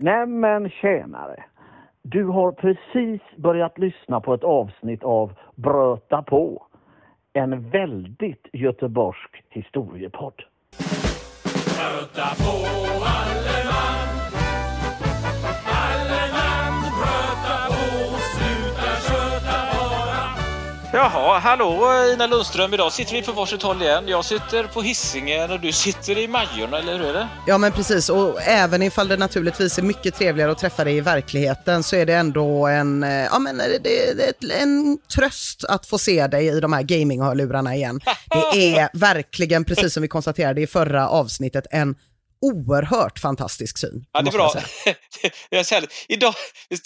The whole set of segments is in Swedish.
Nämen tjänare! Du har precis börjat lyssna på ett avsnitt av Bröta på. En väldigt göteborgsk historiepodd. Jaha, hallå Ina Lundström. Idag sitter vi på varsitt håll igen. Jag sitter på Hisingen och du sitter i Majorna, eller hur är det? Ja men precis och även ifall det naturligtvis är mycket trevligare att träffa dig i verkligheten så är det ändå en, eh, ja men det, det, en tröst att få se dig i de här gaminghörlurarna igen. Det är verkligen, precis som vi konstaterade i förra avsnittet, en oerhört fantastisk syn. Ja, det är bra. jag säga. Idag,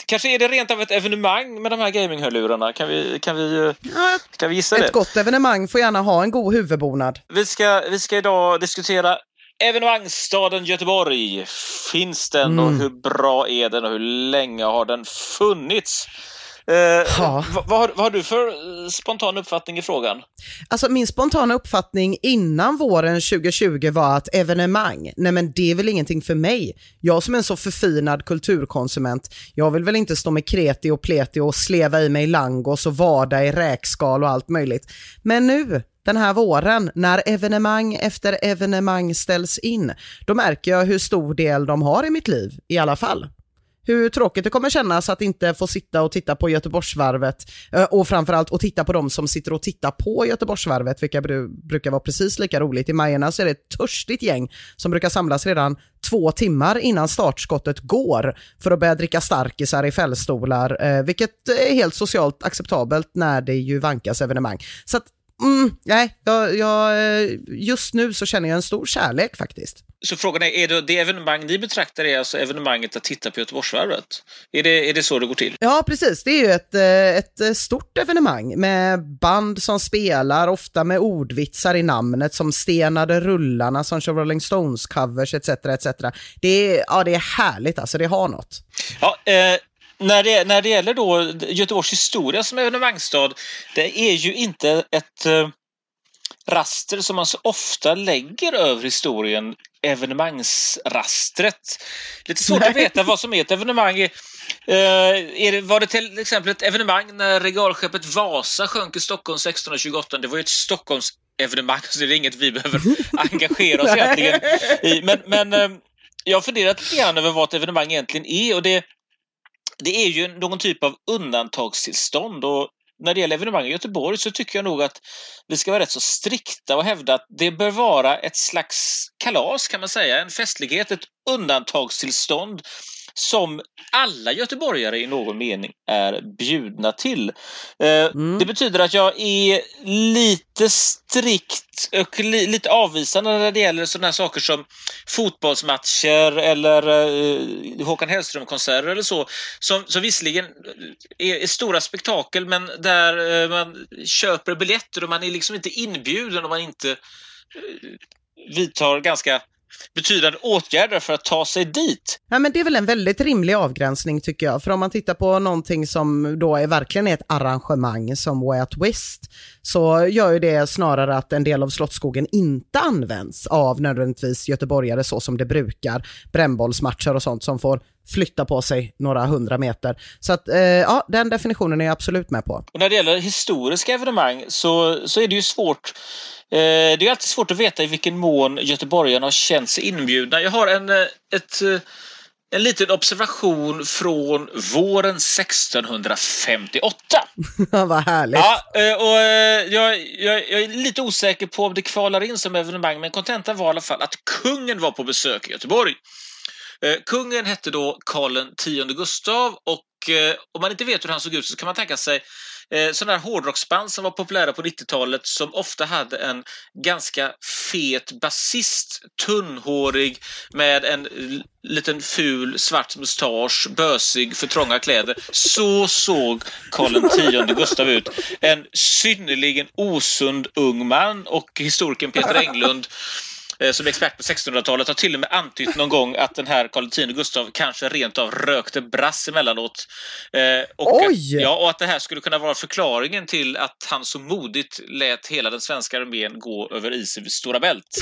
kanske är det rent av ett evenemang med de här gaminghörlurarna. Kan vi, kan vi, Ja, kan vi gissa det? ett gott evenemang får gärna ha en god huvudbonad. Vi ska, vi ska idag diskutera evenemangsstaden Göteborg. Finns den och Mm. hur bra är den och hur länge har den funnits? Eh, Ja. vad, vad, har, vad har du för eh, spontan uppfattning i frågan? Alltså min spontana uppfattning innan våren 2020 var att evenemang, nej men det är väl ingenting för mig. Jag som är en så förfinad kulturkonsument, jag vill väl inte stå med kreti och pleti och sleva i mig langos och vada i räkskal och allt möjligt. Men nu, den här våren, när evenemang efter evenemang ställs in, då märker jag hur stor del de har i mitt liv, i alla fall hur tråkigt det kommer kännas att inte få sitta och titta på Göteborgsvarvet eh, och framförallt att titta på de som sitter och tittar på Göteborgsvarvet, vilka brukar vara precis lika roligt. I Majerna så är det ett törstigt gäng som brukar samlas redan två timmar innan startskottet går för att börja dricka starkisar i fällstolar, eh, vilket är helt socialt acceptabelt när det ju vankas evenemang. Så att, mm, nej, jag, jag, just nu så känner jag en stor kärlek faktiskt. Så frågan är, är det, det evenemang ni betraktar är alltså evenemanget att titta på Göteborgsvarvet? Är det, är det så det går till? Ja, precis. Det är ju ett, eh, ett eh, stort evenemang med band som spelar, ofta med ordvitsar i namnet som Stenade rullarna som kör Rolling Stones-covers etc. etc. Det är, ja, det är härligt alltså, det har något. Ja, eh, när, det, när det gäller då Göteborgs historia som evenemangsstad, det är ju inte ett eh, raster som man så ofta lägger över historien, evenemangsrastret. Lite svårt att veta vad som är ett evenemang. Eh, är det, var det till exempel ett evenemang när regalskeppet Vasa sjönk i Stockholm 1628? Det var ju ett Stockholms evenemang, så det är inget vi behöver engagera oss egentligen i. Men, men eh, jag har funderat lite grann över vad ett evenemang egentligen är och det, det är ju någon typ av undantagstillstånd och när det gäller evenemang i Göteborg så tycker jag nog att vi ska vara rätt så strikta och hävda att det bör vara ett slags kalas kan man säga, en festlighet, ett undantagstillstånd som alla göteborgare i någon mening är bjudna till. Eh, Det betyder att jag är lite strikt och li lite avvisande när det gäller sådana saker som fotbollsmatcher eller eh, Håkan Hellström-konserter eller så, som, som visserligen är, är stora spektakel men där eh, man köper biljetter och man är liksom inte inbjuden om man inte eh, vidtar ganska betydande åtgärder för att ta sig dit. Ja, men det är väl en väldigt rimlig avgränsning tycker jag. För om man tittar på någonting som då är verkligen ett arrangemang som Way Out West, så gör ju det snarare att en del av Slottsskogen inte används av nödvändigtvis göteborgare så som det brukar. Brännbollsmatcher och sånt som får flytta på sig några hundra meter. Så att, eh, ja, den definitionen är jag absolut med på. Och när det gäller historiska evenemang så, så är det ju svårt Eh, det är alltid svårt att veta i vilken mån göteborgarna har känt sig inbjudna. Jag har en, eh, ett, eh, en liten observation från våren 1658. Vad härligt. Ja, eh, och jag, jag, jag är lite osäker på om det kvalar in som evenemang, men kontentan var i alla fall att kungen var på besök i Göteborg. Eh, kungen hette då Karl X Gustav och eh, om man inte vet hur han såg ut så kan man tänka sig eh, sådana här hårdrocksband som var populära på 90-talet som ofta hade en ganska fet basist, tunnhårig med en liten ful svart mustasch, bösig för trånga kläder. Så såg Karl X Gustav ut. En synnerligen osund ung man och historikern Peter Englund som är expert på 1600-talet har till och med antytt någon gång att den här Karl X Gustav kanske rent av rökte brass emellanåt. Eh, och, Oj! Ja, och att det här skulle kunna vara förklaringen till att han så modigt lät hela den svenska armén gå över isen vid Stora Bält.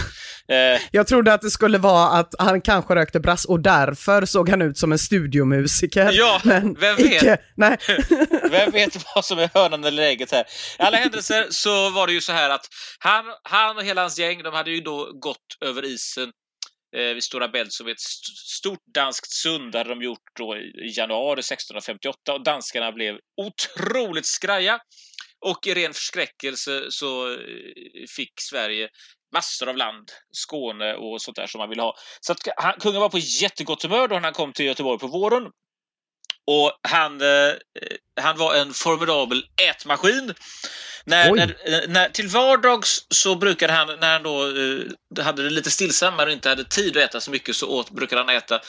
Eh, Jag trodde att det skulle vara att han kanske rökte brass och därför såg han ut som en studiomusiker. Ja, Men vem vet? icke. Nej. Vem vet vad som är hönan eller ägget här. I alla händelser så var det ju så här att han, han och hela hans gäng, de hade ju då gått över isen eh, vid Stora Bält som är ett stort danskt sund. Hade de gjort då i januari 1658 och danskarna blev otroligt skraja. Och i ren förskräckelse så eh, fick Sverige massor av land, Skåne och sånt där som man ville ha. Så att han, kungen var på jättegott humör då när han kom till Göteborg på våren. Och han, eh, eh han var en formidabel ätmaskin. När, när, när, till vardags så brukade han, när han då eh, hade det lite stillsammare och inte hade tid att äta så mycket, så åt, brukade han äta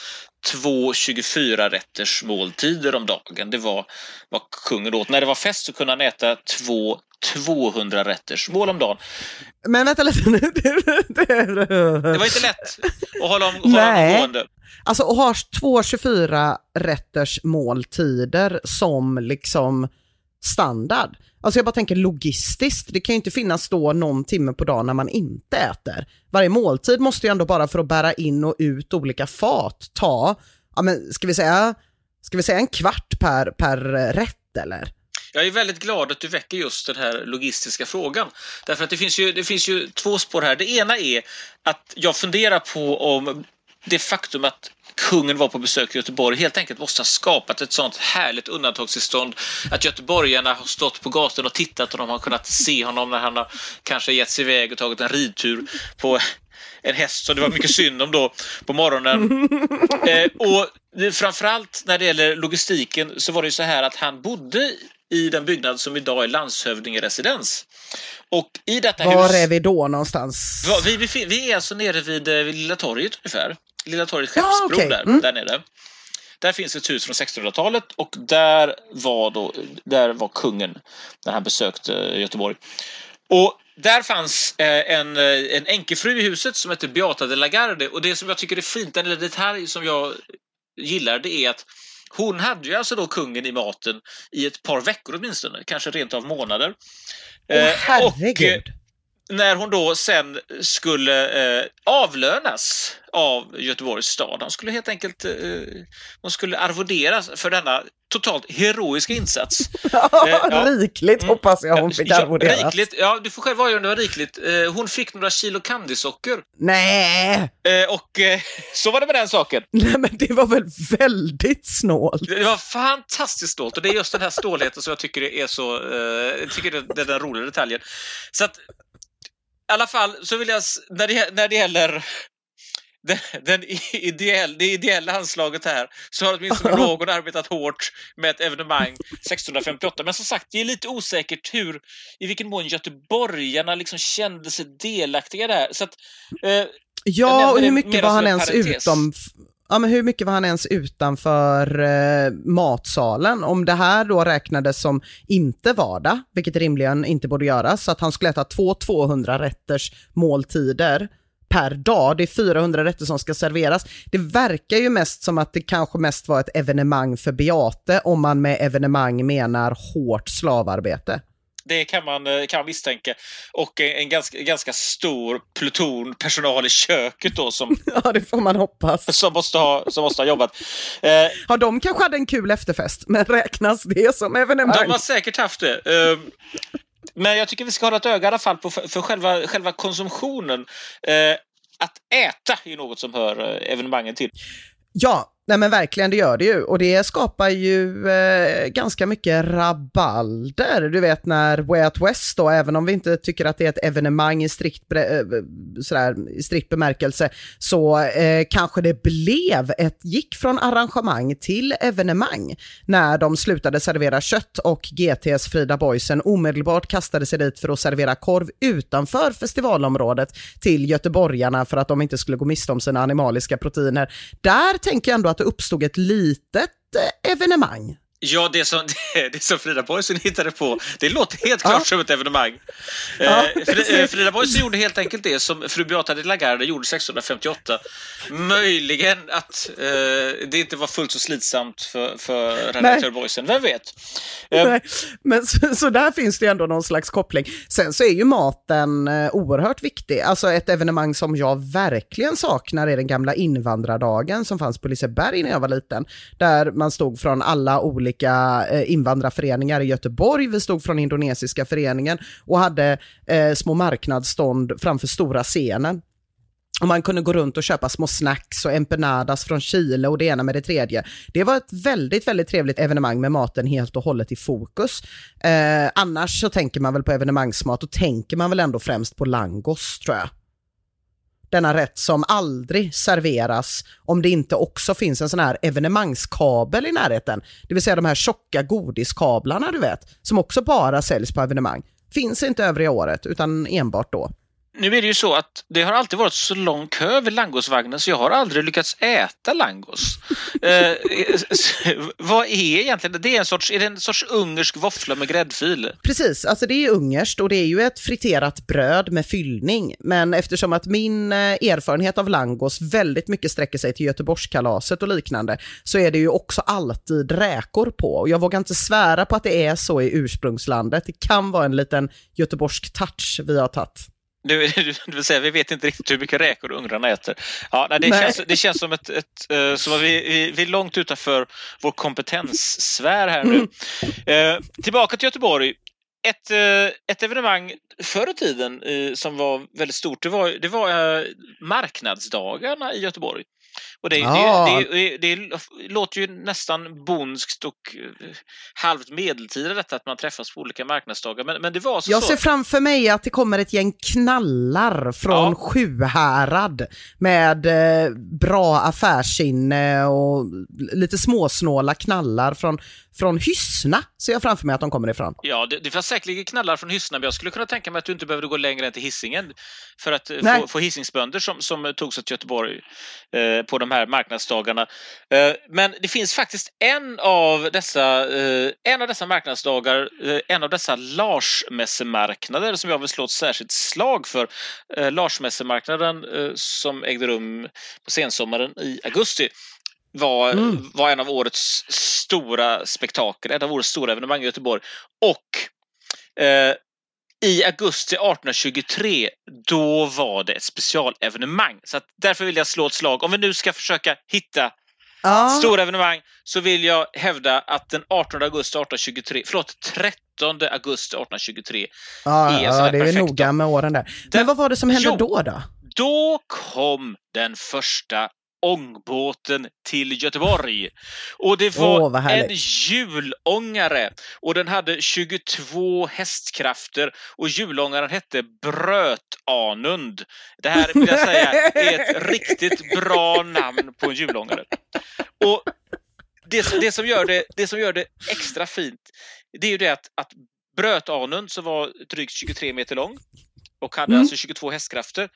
två 24 rätters måltider om dagen. Det var vad kungen åt. När det var fest så kunde han äta två 200 rätters mål om dagen. Men vänta lite nu. Det var inte lätt att hålla om, hålla Nej. om gående. Alltså att ha två 24 rätters måltider som liksom standard. Alltså jag bara tänker logistiskt, det kan ju inte finnas då någon timme på dagen när man inte äter. Varje måltid måste ju ändå bara för att bära in och ut olika fat ta, ja men ska vi säga, ska vi säga en kvart per, per eh, rätt eller? Jag är väldigt glad att du väcker just den här logistiska frågan. Därför att det finns ju, det finns ju två spår här. Det ena är att jag funderar på om det faktum att kungen var på besök i Göteborg helt enkelt måste ha skapat ett sånt härligt undantagstillstånd att göteborgarna har stått på gatan och tittat och de har kunnat se honom när han har kanske gett sig iväg och tagit en ridtur på en häst som det var mycket synd om då på morgonen. Eh, och framförallt när det gäller logistiken så var det ju så här att han bodde i den byggnad som idag är landshövdingeresidens. Och i detta Var hus... är vi då någonstans? Vi, vi, vi är alltså nere vid, eh, vid Lilla torget ungefär. Lilla torget Ja, Skeppsbro okej. där, Mm. där nere. Där finns ett hus från 1600-talet och där var, då, där var kungen när han besökte Göteborg. Och där fanns eh, en, eh, en änkefru i huset som hette Beata de la Garde och det som jag tycker är fint, en liten detalj som jag gillar, det är att hon hade ju alltså då kungen i maten i ett par veckor åtminstone, kanske rent av månader. Åh Eh, och, eh, herregud. När hon då sen skulle eh, avlönas av Göteborgs stad. Hon skulle helt enkelt eh, hon skulle arvoderas för denna totalt heroiska insats. ja. Rikligt Mm. hoppas jag hon fick Ja, arvoderas. rikligt, ja, du får själv avgöra om det var rikligt. Eh, hon fick några kilo candysocker. Nej, Eh, och eh, så var det med den saken. nej men det var väl väldigt snålt. Det var fantastiskt stolt och det är just den här stålheten som jag tycker är så, eh, jag tycker det det är den roliga detaljen. Så att, i alla fall så vill jag, när det, när det gäller den, den ideell, det ideella anslaget här så har åtminstone någon arbetat hårt med ett evenemang 1658. Men som sagt, det är lite osäkert hur, i vilken mån göteborgarna liksom kände sig delaktiga där. Så att, eh, Ja, och hur mycket var han en ens parentes. utom... Ja, men hur mycket var han ens utanför eh, matsalen? Om det här då räknades som inte vardag, vilket rimligen inte borde göras, så att han skulle äta två 200 rätters måltider per dag. Det är 400 rätter som ska serveras. Det verkar ju mest som att det kanske mest var ett evenemang för Beate, om man med evenemang menar hårt slavarbete. Det kan man, eh, kan man misstänka. Och en, en ganska, ganska stor pluton personal i köket då som, Ja, det får man hoppas. som, måste, ha, som måste ha jobbat. Eh, Ja, de kanske hade en kul efterfest, men räknas det som evenemang? de har säkert haft det. Eh, Men jag tycker vi ska hålla ett öga i alla fall på för, för själva, själva konsumtionen. Eh, att äta är något som hör eh, evenemangen till. Ja, nej men verkligen det gör det ju. Och det skapar ju eh, ganska mycket rabalder. Du vet när Way Out West då, även om vi inte tycker att det är ett evenemang i strikt, eh, sådär, i strikt bemärkelse, så eh, kanske det blev ett, gick från arrangemang till evenemang när de slutade servera kött och GTs Frida Boysen omedelbart kastade sig dit för att servera korv utanför festivalområdet till göteborgarna för att de inte skulle gå miste om sina animaliska proteiner. Där tänker jag ändå att det uppstod ett litet eh, evenemang. Ja, det som, det som Frida Boisen hittade på, det låter helt klart ja. som ett evenemang. Ja, eh, Frida Boisen gjorde helt enkelt det som fru Beata de Lagarde gjorde 1658. Möjligen att eh, det inte var fullt så slitsamt för, för redaktör Boisen, vem vet? Eh, Men så, så, där finns det ändå någon slags koppling. Sen så är ju maten eh, oerhört viktig. Alltså ett evenemang som jag verkligen saknar är den gamla invandrardagen som fanns på Liseberg när jag var liten. Där man stod från alla olika olika eh, invandrarföreningar i Göteborg. Vi stod från indonesiska föreningen och hade eh, små marknadsstånd framför stora scenen. Och man kunde gå runt och köpa små snacks och empanadas från Chile och det ena med det tredje. Det var ett väldigt, väldigt trevligt evenemang med maten helt och hållet i fokus. Eh, annars så tänker man väl på evenemangsmat och tänker man väl ändå främst på langos tror jag denna rätt som aldrig serveras om det inte också finns en sån här evenemangskabel i närheten. Det vill säga de här tjocka godiskablarna du vet, som också bara säljs på evenemang. Finns inte övriga året, utan enbart då. Nu är det ju så att det har alltid varit så lång kö vid langosvagnen så jag har aldrig lyckats äta langos. eh, vad är egentligen det? Är, en sorts, är det en sorts ungersk våffla med gräddfil? Precis, alltså det är ungerskt och det är ju ett friterat bröd med fyllning. Men eftersom att min eh, erfarenhet av langos väldigt mycket sträcker sig till Göteborgskalaset och liknande så är det ju också alltid räkor på. Och jag vågar inte svära på att det är så i ursprungslandet. Det kan vara en liten göteborgsk touch vi har tagit. Du, du, vill säga, vi vet inte riktigt hur mycket räkor ungrarna äter. Ja, nej, det, nej. Känns, det känns som ett, ett uh, som att vi, vi, vi, är långt utanför vår kompetenssfär här nu. Uh, tillbaka till Göteborg. Ett, uh, ett evenemang förr i tiden som var väldigt stort, det var, det var marknadsdagarna i Göteborg. Och det, ja. det, det, det, låter ju nästan bonskt och eh, halvt medeltida detta att man träffas på olika marknadsdagar. Men, men det var så Jag ser så. framför mig att det kommer ett gäng knallar från ja. Sjuhärad med eh, bra affärsinne och lite småsnåla knallar från från Hyssna ser jag framför mig att de kommer ifrån. Ja, det, det fanns säkerligen knallar från Hyssna, men jag skulle kunna tänka mig att du inte behövde gå längre än till Hisingen för att eh, få, få hisingsbönder som, som tog sig till Göteborg eh, på de här marknadsdagarna. Eh, men det finns faktiskt en av dessa, eh, en av dessa marknadsdagar, eh, en av dessa Larsmässemarknader som jag vill slå ett särskilt slag för. Larsmässemarknaden som ägde rum på sensommaren i augusti var, mm. var en av årets stora spektakel, ett av årets stora evenemang i Göteborg. Och eh, i augusti 1823, då var det ett specialevenemang. Så därför vill jag slå ett slag. Om vi nu ska försöka hitta ah. stora evenemang så vill jag hävda att den 18 augusti 1823, förlåt 13 augusti 1823 ah, är Ja, det är noga med åren där. Men den, vad var det som hände jo, då då? Då kom den första ångbåten till Göteborg. Och det var oh, en hjulångare och den hade 22 hästkrafter och hjulångaren hette Brötanund. Det här vill jag säga är ett riktigt bra namn på en hjulångare. Och det, det, som gör det, det som gör det extra fint, det är ju det att, att Brötanund som var drygt 23 meter lång och hade mm. alltså 22 hästkrafter,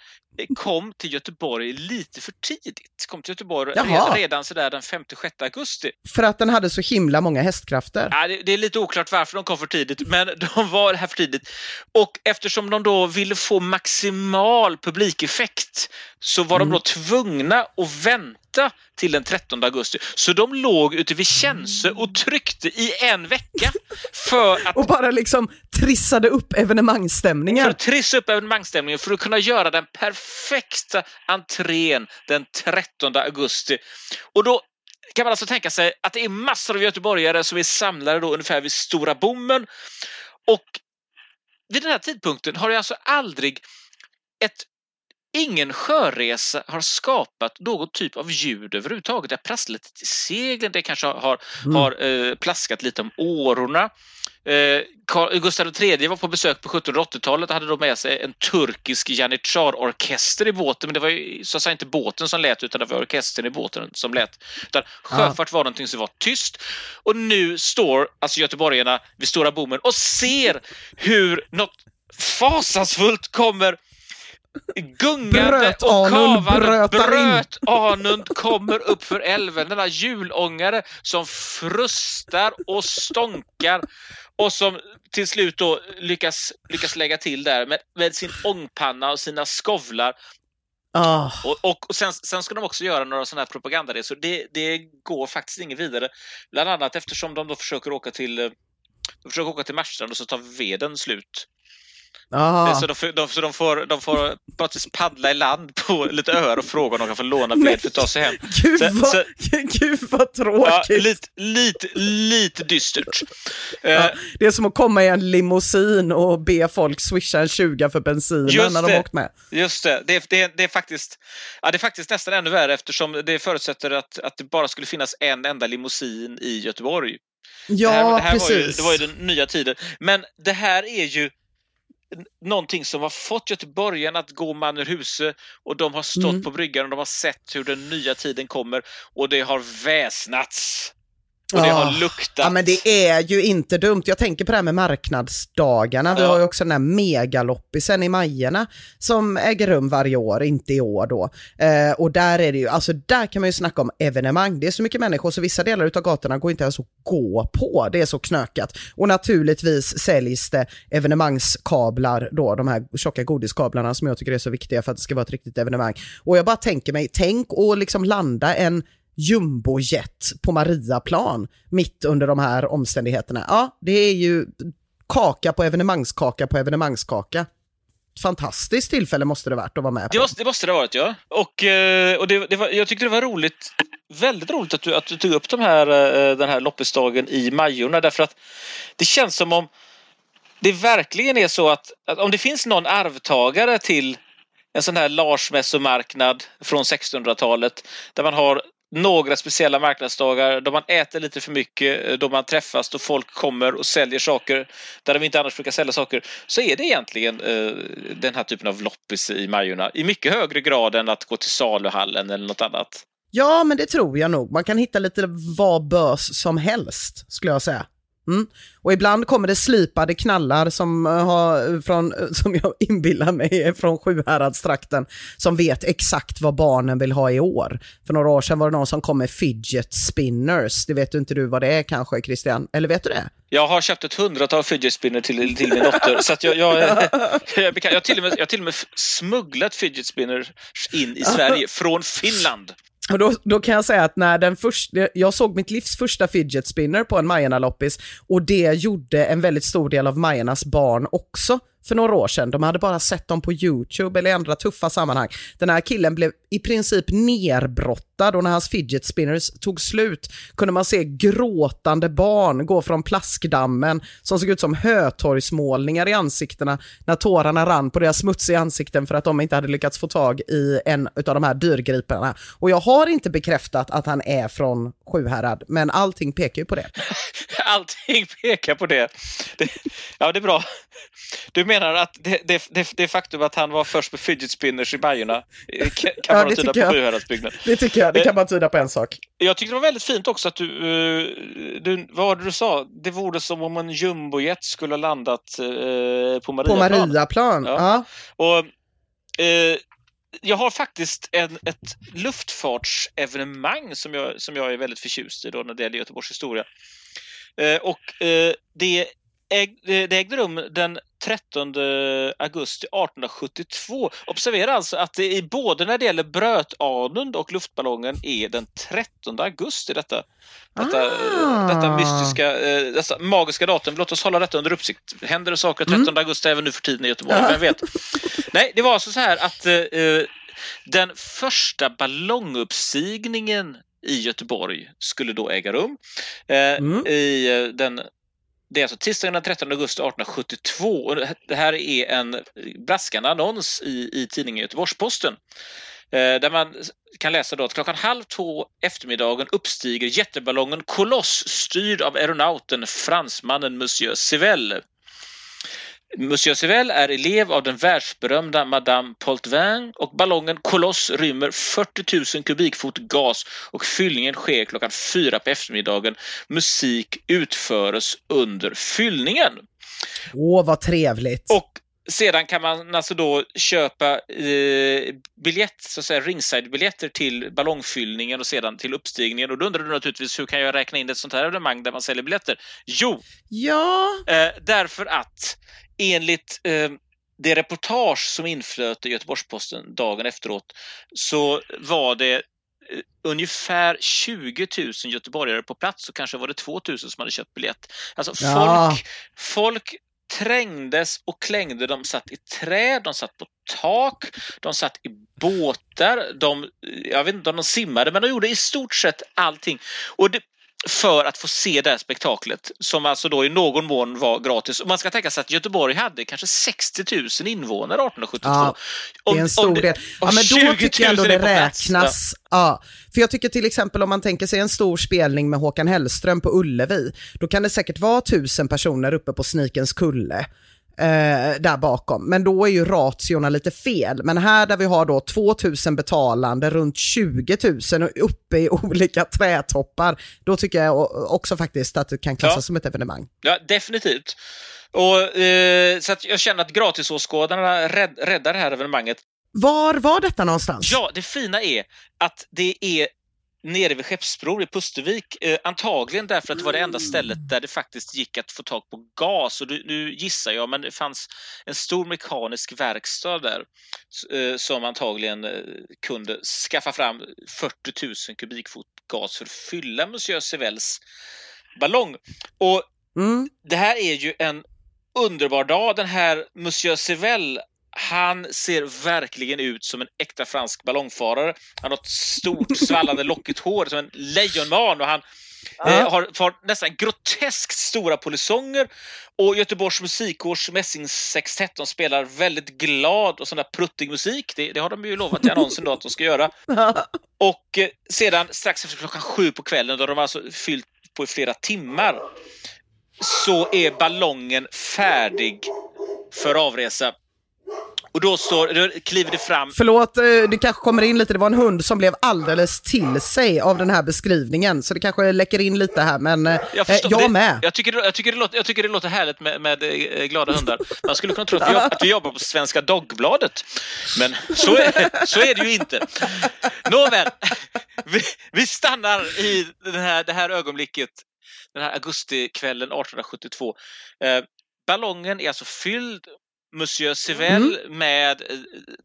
kom till Göteborg lite för tidigt. Kom till Göteborg Jaha. redan sådär den 5-6 augusti. För att den hade så himla många hästkrafter? Ja, det, det, är lite oklart varför de kom för tidigt, men de var här för tidigt. Och eftersom de då ville få maximal publikeffekt så var mm. de då tvungna att vänta till den 13 augusti. Så de låg ute vid Känsö och tryckte i en vecka för att... och bara liksom trissade upp evenemangsstämningen. För att trissa upp evenemangsstämningen för att kunna göra den perfekta entrén den 13 augusti. Och då kan man alltså tänka sig att det är massor av göteborgare som är samlade då ungefär vid Stora Bommen. Och vid den här tidpunkten har det alltså aldrig ett Ingen sjöresa har skapat någon typ av ljud överhuvudtaget. Det har prasslat lite i seglen, det kanske har, Mm. har eh, plaskat lite om årorna. Eh, Karl- Gustav III var på besök på 1780-talet och hade då med sig en turkisk janitjarorkester i båten. Men det var ju så att säga inte båten som lät utan det var orkestern i båten som lät. Utan sjöfart var någonting som var tyst. Och nu står alltså göteborgarna vid Stora bommen och ser hur något fasansfullt kommer gungande och Brötanund kavande. brötar in. Brötanund kommer upp för älven. Denna julångare som frustar och stånkar och som till slut då lyckas, lyckas lägga till där med, med sin ångpanna och sina skovlar. Ah. Och, och, och sen, sen ska de också göra några sådana här propagandaresor. Det, det går faktiskt inget vidare. Bland annat eftersom de då försöker åka till eh, de försöker åka till Marstrand och så tar veden slut. Ah. Så, de, får- de, så de får, de får vis paddla i land på lite öar och fråga om de kan få låna ved för att ta sig hem. Gud, Så- vad, så- gud vad Ja, tråkigt. lite, lite, lite dystert. Eh, Ja, det är som att komma i en limousin och be folk swisha en 20 för bensinen Just när de det. åkt med. Just det, det, är- det, det, är faktiskt, ja, det är faktiskt nästan ännu värre eftersom det förutsätter att, att det bara skulle finnas en enda limousin i Göteborg. Ja, det här, det här Var ju, precis. det var ju den nya tiden. Men det här är ju någonting som har fått göteborgarna att gå man ur huse och de har stått Mm. på bryggan och de har sett hur den nya tiden kommer och det har väsnats. Och det har luktat. Ja men det är ju inte dumt. Jag tänker på det här med marknadsdagarna. Vi Ja. har ju också den här megaloppisen i Majerna som äger rum varje år, inte i år då. Eh, och där är det ju, alltså där kan man ju snacka om evenemang. Det är så mycket människor så vissa delar av gatorna går inte ens att gå på. Det är så knökat. Och naturligtvis säljs det evenemangskablar då, de här tjocka godiskablarna som jag tycker är så viktiga för att det ska vara ett riktigt evenemang. Och jag bara tänker mig, tänk att liksom landa en jumbojet på Mariaplan mitt under de här omständigheterna. Ja, det är ju kaka på evenemangskaka på evenemangskaka. Fantastiskt tillfälle måste det varit att vara med Det på. måste, det måste det varit, ja. Och, eh, och det, det var, jag tyckte det var roligt, väldigt roligt att du, att du tog upp de här, eh, den här loppisdagen i Majorna därför att det känns som om det verkligen är så att, att om det finns någon arvtagare till en sån här Larsmässomarknad från 1600-talet där man har några speciella marknadsdagar då man äter lite för mycket, eh, då man träffas, då folk kommer och säljer saker där de inte annars brukar sälja saker, så är det egentligen eh, den här typen av loppis i Majorna i mycket högre grad än att gå till saluhallen eller något annat. Ja, men det tror jag nog. Man kan hitta lite vad bös som helst, skulle jag säga. Mm. Och ibland kommer det slipade knallar som, eh, har, från, eh, som jag inbillar mig är från Sjuhäradstrakten, som vet exakt vad barnen vill ha i år. För några år sedan var det någon som kom med fidget spinners. Det vet du inte du vad det är kanske, Christian? Eller vet du det? Jag har köpt ett hundratal fidget spinner till, till min dotter. så jag, jag, jag, jag, till och med, jag har till och med smugglat fidget spinners in i Sverige från Finland. Och då, då kan jag säga att när den första, jag såg mitt livs första fidget spinner på en Majerna-loppis och det gjorde en väldigt stor del av Majernas barn också för några år sedan. De hade bara sett dem på YouTube eller i andra tuffa sammanhang. Den här killen blev i princip nerbrottad och när hans fidget spinners tog slut kunde man se gråtande barn gå från plaskdammen som såg ut som hötorgsmålningar i ansiktena när tårarna rann på deras smutsiga ansikten för att de inte hade lyckats få tag i en av de här dyrgriparna. Och jag har inte bekräftat att han är från Sjuhärad, men allting pekar ju på det. Allting pekar på det. det. Ja, det är bra. Du menar att det, det, det, det faktum att han var först med fidget spinners i Majorna eh, kan Ja, det tyda på. Sjuhäradsbygden? Det tycker jag, det kan bara tyda på en sak. Jag tyckte det var väldigt fint också att du, eh, du vad var det du sa? Det vore som om en jumbojet skulle ha landat eh, på På Mariaplan. Mariaplan, Ja. ja. Och, eh, jag har faktiskt en, ett luftfartsevenemang som jag, som jag är väldigt förtjust i då när det gäller Göteborgs historia. Eh, och eh, det, äg, det ägde rum den 13 augusti 1872. Observera alltså att det i både när det gäller Brötanund och luftballongen är den 13 augusti detta, detta, Ah. detta mystiska, eh, dessa magiska datum. Låt oss hålla detta under uppsikt. Händer det saker 13 augusti även nu för tiden i Göteborg? Vem vet? Nej, det var alltså så här att eh, den första ballonguppsigningen i Göteborg skulle då äga rum. Eh, Mm. I eh, den det är alltså tisdagen den 13 augusti 1872 och det här är en braskande annons i, i tidningen Göteborgs-Posten eh, där man kan läsa då att klockan halv två eftermiddagen uppstiger jätteballongen Koloss styrd av aeronauten fransmannen Monsieur Civelle. Monsieur Civelle är elev av den världsberömda Madame Potvin och ballongen Koloss rymmer 40 000 kubikfot gas och fyllningen sker klockan fyra på eftermiddagen. Musik utföres under fyllningen. Åh, vad trevligt. Och sedan kan man alltså då köpa eh, biljett, så att säga ringside-biljetter till ballongfyllningen och sedan till uppstigningen. Och då undrar du naturligtvis hur kan jag räkna in ett sånt här evenemang där man säljer biljetter? Jo, ja. eh, därför att enligt eh, det reportage som inflöt i Göteborgs-Posten dagen efteråt så var det eh, ungefär 20 000 göteborgare på plats och kanske var det 2 000 som hade köpt biljett. Alltså Ja. folk, folk trängdes och klängde. De satt i träd, de satt på tak, de satt i båtar, de, jag vet inte om de simmade, men de gjorde i stort sett allting. Och det, för att få se det här spektaklet som alltså då i någon mån var gratis. Och man ska tänka sig att Göteborg hade kanske 60 000 invånare 1872. Ja, Det är en stor del. Ja, men då tycker jag ändå det räknas. Ja. För jag tycker till exempel om man tänker sig en stor spelning med Håkan Hellström på Ullevi, då kan det säkert vara tusen personer uppe på Snikens kulle. Eh, där bakom. Men då är ju ratiorna lite fel. Men här där vi har då 2000 betalande, runt 20 000 och uppe i olika trätoppar, då tycker jag också faktiskt att det kan klassas Ja. som ett evenemang. Ja, definitivt. Och, eh, så jag känner att gratisåskådarna rädd, räddar det här evenemanget. Var var detta någonstans? Ja, det fina är att det är nere vid Skeppsbron i Pustervik. Eh, antagligen därför att det var det enda stället där det faktiskt gick att få tag på gas. Och nu gissar jag, men det fanns en stor mekanisk verkstad där eh, som antagligen eh, kunde skaffa fram 40 000 kubikfot gas för att fylla Monsieur Civelles ballong. Och Mm. det här är ju en underbar dag. Den här Monsieur Civelle, han ser verkligen ut som en äkta fransk ballongfarare. Han har ett stort svallande lockigt hår som en lejonman och han eh, har, har nästan groteskt stora polisonger. Och Göteborgs musikkårs mässingssextett, de spelar väldigt glad och sån där pruttig musik. Det, det har de ju lovat i annonsen då att de ska göra. Och eh, sedan strax efter klockan sju på kvällen, då de alltså fyllt på i flera timmar, så är ballongen färdig för avresa. Och då, står, då kliver det fram Förlåt, eh, det kanske kommer in lite, det var en hund som blev alldeles till sig av den här beskrivningen, så det kanske läcker in lite här, men eh, Jag, förstår, jag det, med. Jag tycker, det- jag, tycker det låter, jag tycker det låter härligt med, med eh, glada hundar. Man skulle kunna tro att vi, jobb, att vi jobbar på Svenska Dagbladet. Men så är, så är det ju inte. Nåväl, vi, vi stannar i den här, det här ögonblicket, den här augustikvällen 1872. Eh, ballongen är alltså fylld Monsieur Civelle med eh,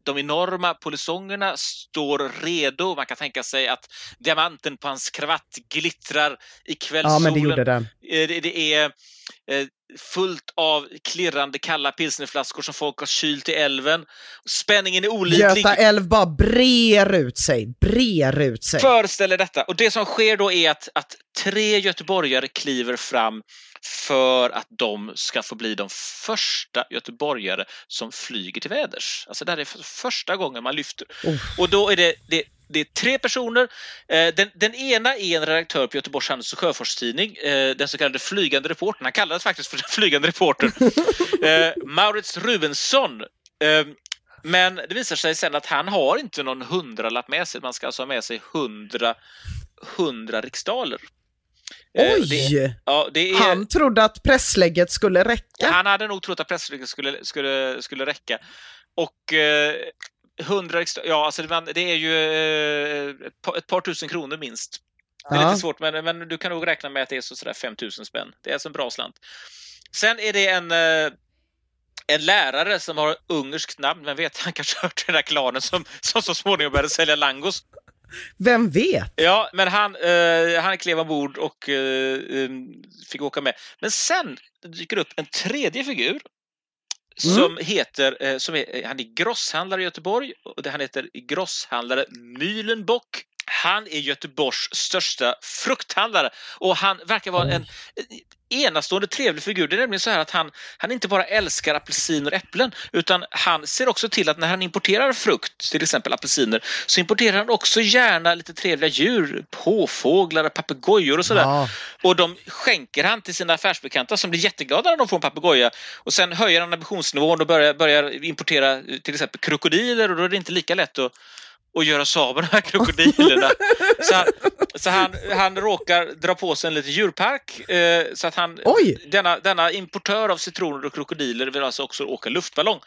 de enorma polisongerna står redo. Man kan tänka sig att diamanten på hans kravatt glittrar i kvällssolen. Ja, men det gjorde den. Eh, Det, det är fullt av klirrande kalla pilsnerflaskor som folk har kylt i älven. Spänningen är olidlig. Göta älv bara brer ut sig, brer ut sig. Föreställer detta. Och det som sker då är att, att tre göteborgare kliver fram för att de ska få bli de första göteborgare som flyger till väders. Alltså det här är för första gången man lyfter. Och då är det, det, det är tre personer. Eh, Den, den ena är en redaktör på Göteborgs Handels och Sjöfartstidning, eh, den så kallade flygande reportern. Han kallades faktiskt för den flygande reportern. Eh, Maurits Rubensson. Men det visar sig sen att han har inte någon hundralapp med sig. Man ska alltså ha med sig hundra, hundra riksdaler. Oj! Det, ja, det är, Han trodde att presslägget skulle räcka. han hade nog trott att pressläget skulle, skulle, skulle räcka. Och eh, 100 riksdaler, ja alltså det, det är ju eh, ett, par, tusen kronor minst. Det är Ja. lite svårt, men, men du kan nog räkna med att det är så sådär 5 000 spänn. Det är alltså en bra slant. Sen är det en, eh, en lärare som har ungerskt namn, vem vet, han kanske hört den där klanen som, som så småningom började sälja langos. Vem vet? Ja, men han, eh, han klev ombord och eh, eh, fick åka med. Men sen dyker upp en tredje figur Mm. som heter, eh, som är, eh, han är grosshandlare i Göteborg och han heter grosshandlare Mühlenbock. Han är Göteborgs största frukthandlare och han verkar vara en enastående trevlig figur. Det är nämligen så här att han, han inte bara älskar apelsiner och äpplen utan han ser också till att när han importerar frukt, till exempel apelsiner, så importerar han också gärna lite trevliga djur, påfåglar, papegojor och sådär. Ja. Och de skänker han till sina affärsbekanta som blir jätteglada när de får en papegoja. Och sen höjer han ambitionsnivån och börjar, börjar importera till exempel krokodiler och då är det inte lika lätt att och göra sig av här krokodilerna. så han, så han, han råkar dra på sig en liten djurpark. Eh, så att han, Oj! Denna, denna importör av citroner och krokodiler vill alltså också åka luftballong.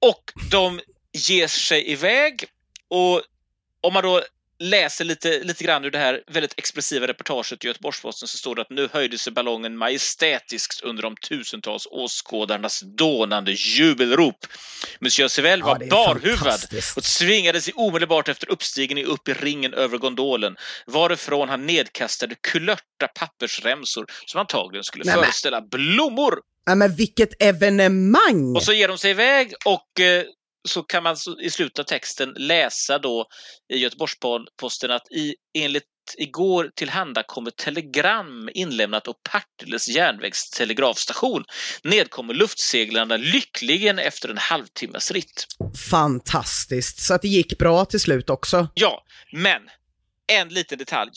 Och de ger sig iväg och om man då läser lite, lite grann ur det här väldigt expressiva reportaget i Göteborgs-Posten så står det att nu höjde sig ballongen majestätiskt under de tusentals åskådarnas dånande jubelrop. Monsieur Sevell Ja, var barhuvad och tvingade sig omedelbart efter uppstigning upp i ringen över gondolen varifrån han nedkastade kulörta pappersremsor som antagligen skulle Nej, föreställa blommor. Ja, men vilket evenemang! Och så ger de sig iväg och eh, så kan man i slutet av texten läsa då i Göteborgs-Posten att i, enligt igår tillhandakommet telegram inlämnat av Partilles järnvägstelegrafstation nedkommer luftseglarna lyckligen efter en halvtimmes ritt. Fantastiskt. Så att det gick bra till slut också? Ja, men en liten detalj.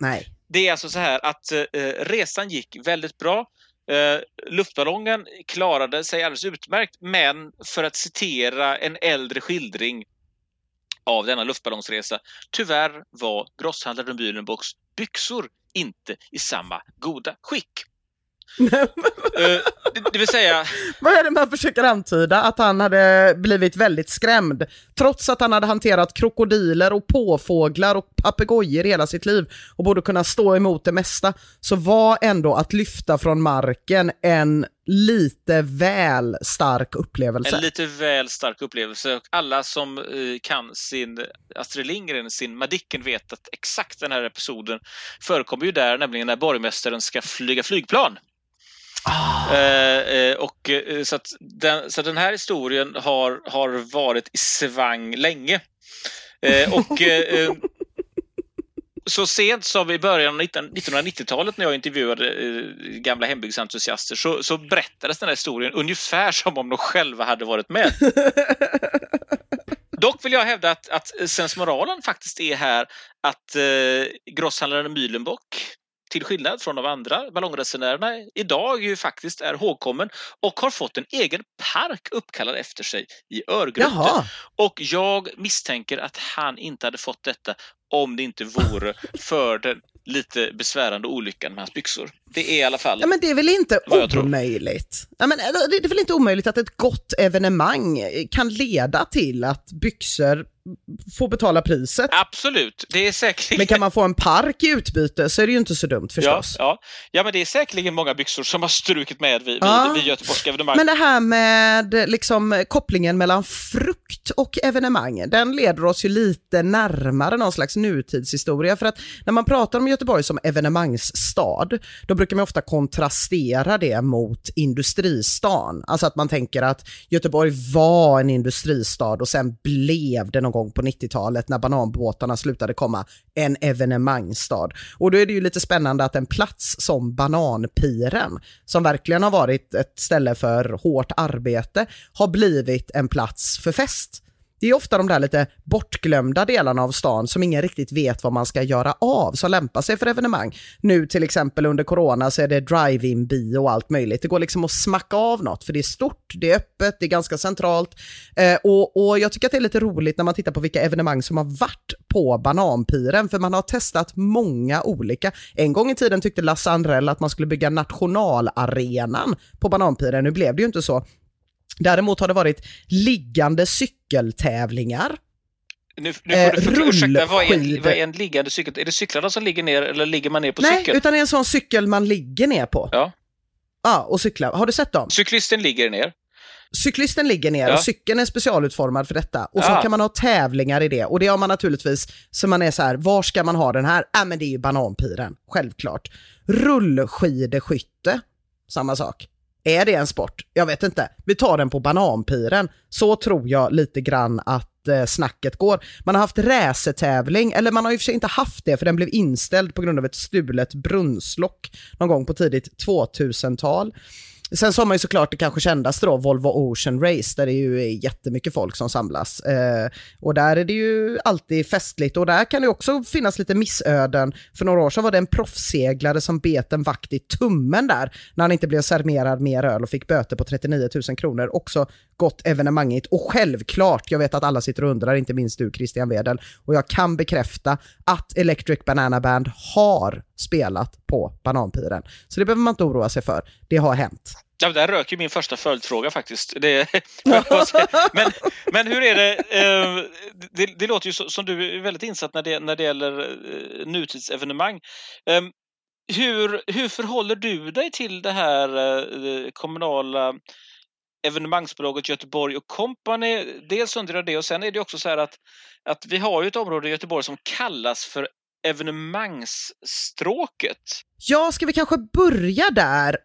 Nej. Det är alltså så här att eh, resan gick väldigt bra. Eh, luftballongen klarade sig alldeles utmärkt, men för att citera en äldre skildring av denna luftballongsresa, tyvärr var grosshandlaren Bühlenbocks byxor inte i samma goda skick. Eh, det, det vill säga, Vad är det man försöker antyda? Att han hade blivit väldigt skrämd. Trots att han hade hanterat krokodiler och påfåglar och papegojor hela sitt liv och borde kunna stå emot det mesta, så var ändå att lyfta från marken en lite väl stark upplevelse. en lite väl stark upplevelse. Alla som eh, kan sin Astrid Lindgren, sin Madicken, vet att exakt den här episoden förekommer ju där, nämligen när borgmästaren ska flyga flygplan. Eh, eh, och, eh, så, den, så den här historien har, har varit i svang länge. Eh, och eh, eh, så sent som i början av 19 1990-talet när jag intervjuade gamla hembygdsentusiaster så, så berättades den här historien ungefär som om de själva hade varit med. Dock vill jag hävda att, att sensmoralen faktiskt är här att eh, grosshandlaren Mühlenbock till skillnad från de andra ballongresenärerna idag ju faktiskt är ihågkommen och har fått en egen park uppkallad efter sig i Örgryte. Och jag misstänker att han inte hade fått detta om det inte vore för den lite besvärande olyckan med hans byxor. Det är i alla fall... Ja, men det är väl inte omöjligt? Ja, men, eller, det är väl inte omöjligt att ett gott evenemang kan leda till att byxor får betala priset? Absolut, det är säkerligen... Men kan man få en park i utbyte så är det ju inte så dumt ja, förstås. ja. ja, men det är säkerligen många byxor som har strukit med vid, Ja. vid, vid göteborgska evenemang. Men det här med liksom, kopplingen mellan frukt och evenemang, den leder oss ju lite närmare någon slags nutidshistoria. För att när man pratar om Göteborg som evenemangsstad, då brukar man ofta kontrastera det mot industristan. Alltså att man tänker att Göteborg var en industristad och sen blev det någon gång på 90-talet när bananbåtarna slutade komma, en evenemangsstad. Och då är det ju lite spännande att en plats som Bananpiren, som verkligen har varit ett ställe för hårt arbete, har blivit en plats för fest. Det är ofta de där lite bortglömda delarna av stan som ingen riktigt vet vad man ska göra av, som lämpar sig för evenemang. Nu till exempel under corona så är det drive-in bio och allt möjligt. Det går liksom att smacka av något, för det är stort, det är öppet, det är ganska centralt. Eh, och, och jag tycker att det är lite roligt när man tittar på vilka evenemang som har varit på Bananpiren, för man har testat många olika. En gång i tiden tyckte Lasse Andrell att man skulle bygga nationalarenan på Bananpiren, nu blev det ju inte så. Däremot har det varit liggande cykeltävlingar. Nu, nu Eh, får du förklara, ursäkta, vad är, en, vad är en liggande cykel? Är det cyklarna som ligger ner eller ligger man ner på Nej, cykeln? utan det är en sån cykel man ligger ner på. Ja. Ja, och cyklar. Har du sett dem? Cyklisten ligger ner. Cyklisten ligger ner Ja. och cykeln är specialutformad för detta. Och så Ja. kan man ha tävlingar i det. Och det har man naturligtvis, så man är så här, var ska man ha den här? Ja, men det är ju bananpiren, självklart. Rullskideskytte, samma sak. Är det en sport? Jag vet inte. Vi tar den på bananpiren. Så tror jag lite grann att eh, snacket går. Man har haft racertävling, eller man har i och för sig inte haft det för den blev inställd på grund av ett stulet brunnslock någon gång på tidigt 2000-tal. Sen så har man ju såklart det kanske kändaste då, Volvo Ocean Race, där det ju är jättemycket folk som samlas. Eh, och där är det ju alltid festligt och där kan det också finnas lite missöden. För några år sedan var det en proffsseglare som bet en vakt i tummen där, när han inte blev serverad mer öl och fick böter på 39 000 kronor. Också gott evenemanget. Och självklart, jag vet att alla sitter och undrar, inte minst du Christian Wedel, och jag kan bekräfta att Electric Banana Band har spelat på Bananpiren. Så det behöver man inte oroa sig för. Det har hänt. Ja, där rök ju min första följdfråga faktiskt. Det, men, men hur är det? Eh, det, det låter ju som du är väldigt insatt när det, när det gäller eh, nutidsevenemang. Ehm, hur, hur förhåller du dig till det här eh, kommunala evenemangsbolaget Göteborg och Company? Dels undrar jag det och sen är det också så här att, att vi har ju ett område i Göteborg som kallas för evenemangsstråket. Ja, ska vi kanske börja där?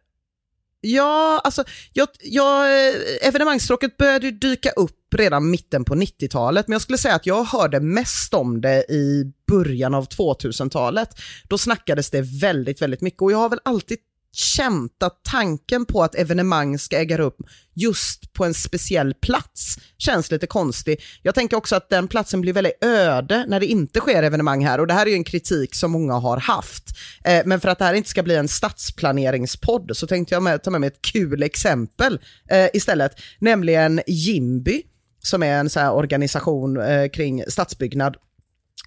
Ja, alltså jag, jag, eh, evenemangsstråket började dyka upp redan mitten på 90-talet, men jag skulle säga att jag hörde mest om det i början av 2000-talet. Då snackades det väldigt, väldigt mycket och jag har väl alltid känt att tanken på att evenemang ska äga rum just på en speciell plats känns lite konstig. Jag tänker också att den platsen blir väldigt öde när det inte sker evenemang här och det här är ju en kritik som många har haft. Eh, men för att det här inte ska bli en stadsplaneringspodd så tänkte jag med, ta med mig ett kul exempel eh, istället, nämligen Jimby som är en så organisation eh, kring stadsbyggnad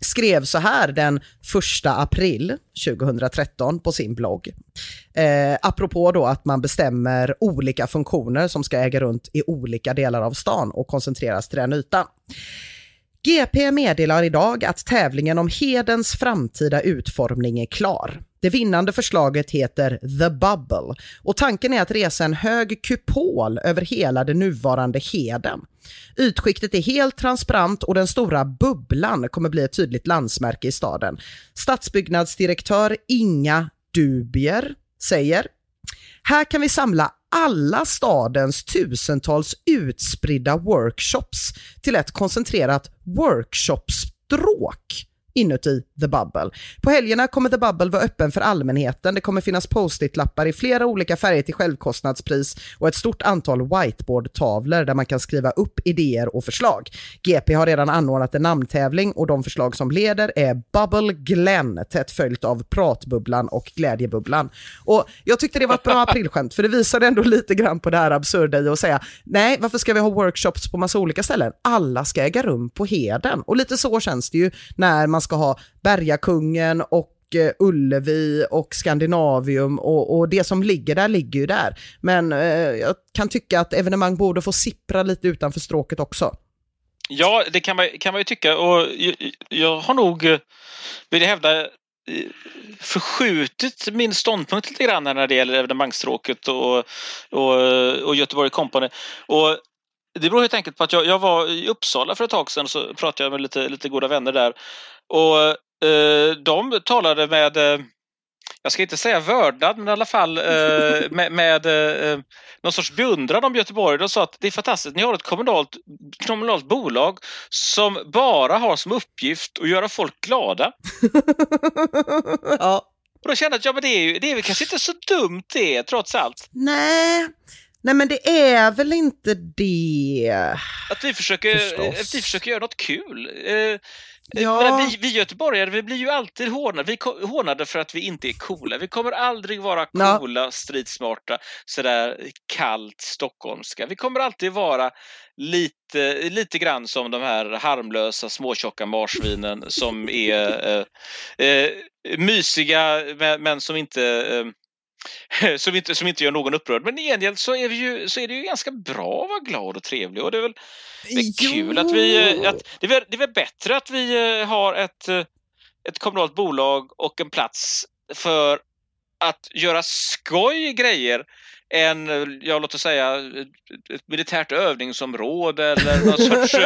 skrev så här den 1 april 2013 på sin blogg. Eh, apropå då att man bestämmer olika funktioner som ska äga runt i olika delar av stan och koncentreras till den ytan. GP meddelar idag att tävlingen om Hedens framtida utformning är klar. Det vinnande förslaget heter The Bubble och tanken är att resa en hög kupol över hela det nuvarande Heden. Ytskiktet är helt transparent och den stora bubblan kommer bli ett tydligt landsmärke i staden. Stadsbyggnadsdirektör Inga Dubier säger här kan vi samla alla stadens tusentals utspridda workshops till ett koncentrerat workshopstråk inuti The Bubble. På helgerna kommer The Bubble vara öppen för allmänheten. Det kommer finnas post-it-lappar i flera olika färger till självkostnadspris och ett stort antal whiteboard-tavlor där man kan skriva upp idéer och förslag. GP har redan anordnat en namntävling och de förslag som leder är Bubble Glenn, tätt följt av Pratbubblan och Glädjebubblan. Och jag tyckte det var ett bra aprilskämt, för det visade ändå lite grann på det här absurda i att säga nej, varför ska vi ha workshops på massa olika ställen? Alla ska äga rum på Heden. Och lite så känns det ju när man ska ha Bergakungen och eh, Ullevi och Skandinavium och, och, det som ligger där ligger ju där. Men eh, jag kan tycka att evenemang borde få sippra lite utanför stråket också. Ja, det kan man, kan man ju tycka och jag, jag har nog, eh, vill jag hävda, eh, förskjutit min ståndpunkt lite grann när det gäller evenemangsstråket och, och, och Göteborg Company. Och det beror helt enkelt på att jag, jag var i Uppsala för ett tag sedan och så pratade jag med lite, lite goda vänner där. Och eh, de talade med, eh, jag ska inte säga vördnad, men i alla fall eh, med, med någon sorts beundran om Göteborg. De sa att det är fantastiskt, ni har ett kommunalt, kommunalt bolag som bara har som uppgift att göra folk glada. ja. Och då kände jag att ja, men det, är ju, det är väl kanske inte så dumt det, trots allt. Nej, Nej men det är väl inte det. Att vi försöker, att vi försöker göra något kul. Ja. Vi, vi göteborgare vi blir ju alltid hånade. Vi hånade för att vi inte är coola. Vi kommer aldrig vara coola, ja. stridsmarta, sådär kallt stockholmska. Vi kommer alltid vara lite, lite grann som de här harmlösa småtjocka marsvinen som är eh, eh, mysiga men, men som inte eh, som, inte, som inte gör någon upprörd. Men i gengäld så är, vi ju, så är det ju ganska bra att vara glad och trevlig. Och det är väl det är kul att vi... Att, det, är väl, det är väl bättre att vi eh, har ett, eh, ett kommunalt bolag och en plats för att göra skoj grejer en, ja låt oss säga, ett militärt övningsområde eller någon sorts...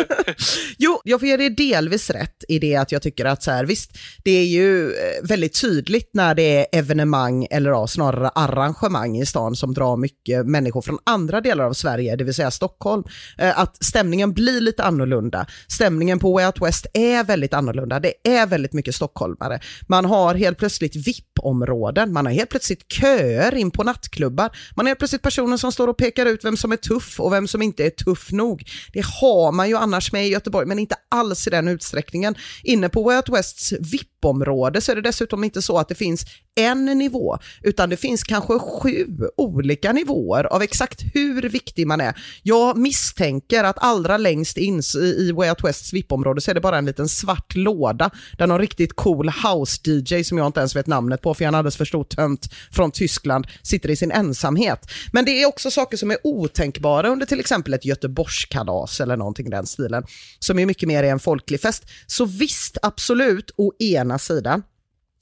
jo, jag får ge dig delvis rätt i det att jag tycker att så här, visst, det är ju eh, väldigt tydligt när det är evenemang eller ja, snarare arrangemang i stan som drar mycket människor från andra delar av Sverige, det vill säga Stockholm, eh, att stämningen blir lite annorlunda. Stämningen på Way Out West är väldigt annorlunda. Det är väldigt mycket stockholmare. Man har helt plötsligt VIP-områden, man har helt plötsligt köer in på nattklubbar, man har helt plötsligt personen som står och pekar ut vem som är tuff och vem som inte är tuff nog. Det har man ju annars med i Göteborg, men inte alls i den utsträckningen. Inne på Way Out Wests VIP VIP-område så är det dessutom inte så att det finns en nivå, utan det finns kanske sju olika nivåer av exakt hur viktig man är. Jag misstänker att allra längst in i Way Out Wests VIP-område så är det bara en liten svart låda där någon riktigt cool house-DJ som jag inte ens vet namnet på för jag är en alldeles för stor tönt från Tyskland sitter i sin ensamhet. Men det är också saker som är otänkbara under till exempel ett Göteborgskalas eller någonting i den stilen som är mycket mer en folklig fest. Så visst, absolut, och en ena sidan.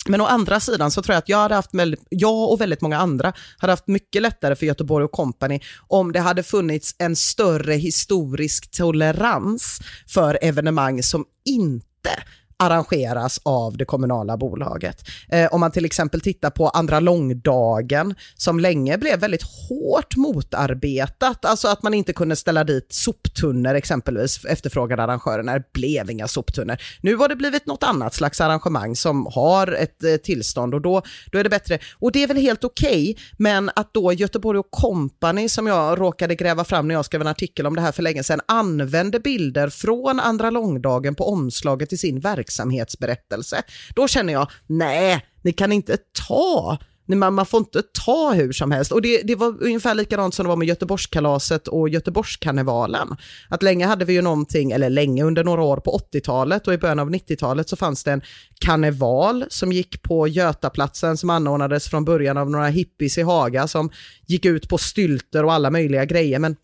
Men å andra sidan så tror jag att jag, hade haft jag och väldigt många andra hade haft mycket lättare för Göteborg och Company om det hade funnits en större historisk tolerans för evenemang som inte arrangeras av det kommunala bolaget. Eh, om man till exempel tittar på andra långdagen som länge blev väldigt hårt motarbetat, alltså att man inte kunde ställa dit soptunnor exempelvis, efterfrågade arrangörerna, det blev inga soptunnor. Nu har det blivit något annat slags arrangemang som har ett eh, tillstånd och då, då är det bättre. Och det är väl helt okej, okay, men att då Göteborg och Company som jag råkade gräva fram när jag skrev en artikel om det här för länge sedan, använde bilder från andra långdagen på omslaget i sin verksamhet verksamhetsberättelse. Då känner jag, nej, ni kan inte ta man, man får inte ta hur som helst. Och det, det var ungefär likadant som det var med Göteborgskalaset och Göteborgskarnevalen. Att länge hade vi ju någonting, eller länge under några år på 80-talet och i början av 90-talet så fanns det en karneval som gick på Götaplatsen som anordnades från början av några hippies i Haga som gick ut på stylter och alla möjliga grejer. Men